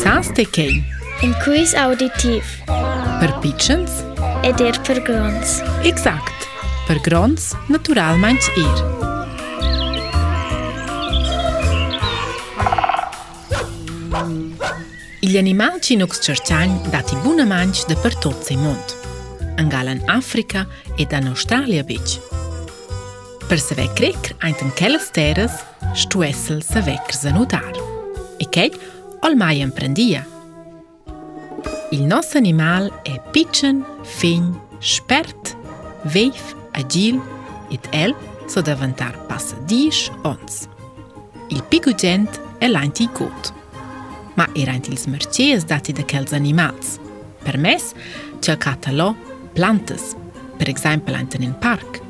Sans të kej. Inkuis auditiv. Për pichens? Edir për grons. Exakt. Për grons, natural manç ir. Il animal që nuk së qërqanj, da ti bunë manç dhe për totë se mund. Angalan Afrika e da në Australia bëqë. Për së vekrikr, ajtën kellës terës, shtuesel së vekrë zënutar. E kejtë, ormai emprendia. Il nostro animal è piccin, fin, spert, veif, agil ed el so davantar passa 10 ons. Il pigugent è l'anticot. Ma erant ils mercies dati da quels animals. Per mes, c'è catalò plantes, per exemple ant in parc.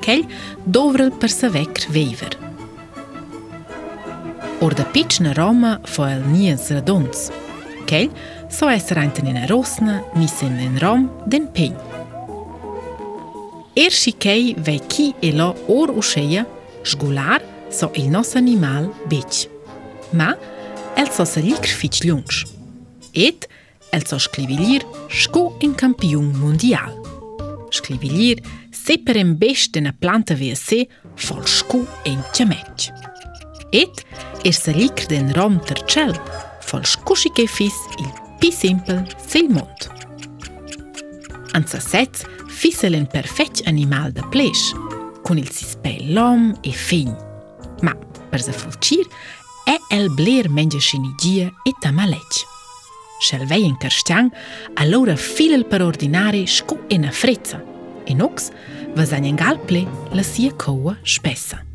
Ch'ell dovrel per saver viver. der Ordapična Roma El nie zraduns. Kell, so esser einten in a Rosna, missen in Rom, den Pegn. Erši kej vej ki e lo or ušeja, žgular so il nos animal beč. Ma, el so se likr fič ljunč. Et, el so šklivilir ško in kampion mundial. Šklivilir seperem bešte na planta vse, fol ško in čemeč et er liker den der tărcel, falșcuși che fis il pi simpel sil mond. Anza sez, fisel un perfect animal de pleș, con il sispel lom e fign. Ma, per se fulcir, e el bler menge scinigie e tamalec. Schel vei in carstian, allora filel per ordinare scu e na frezza, e nox, va zanengal ple la sia coa spessa.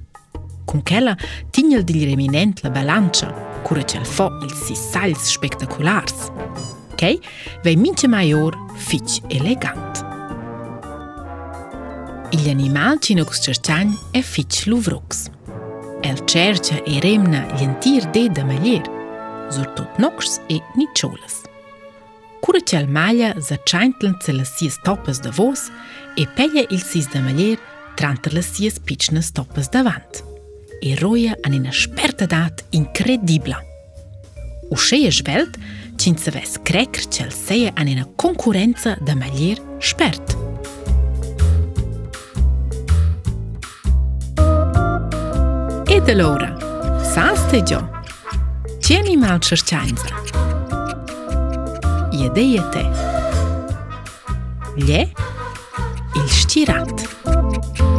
con quella tigna il dilreminent la balancia, cura c'è il fo, il si salz spettacolars. major Vei mince maior, fic elegant. Gli animali in questo cercian El cercia e remna gli antir de da malier, zurtot e nicciolas. Cura c'è il maglia za c'entlen ce la sies topas da vos e peglia il sis da malier tranter la sies picnes topas davanti e roja anë në shpertë të datë inkredibla. U sheje zhvelt, qinë së ves krekrë që lëseje anë në konkurenca dhe me lirë shpertë. E të lora, sa së të gjo? Që animal që shqanëzë? Jedeje te. Lje? Il shqiratë.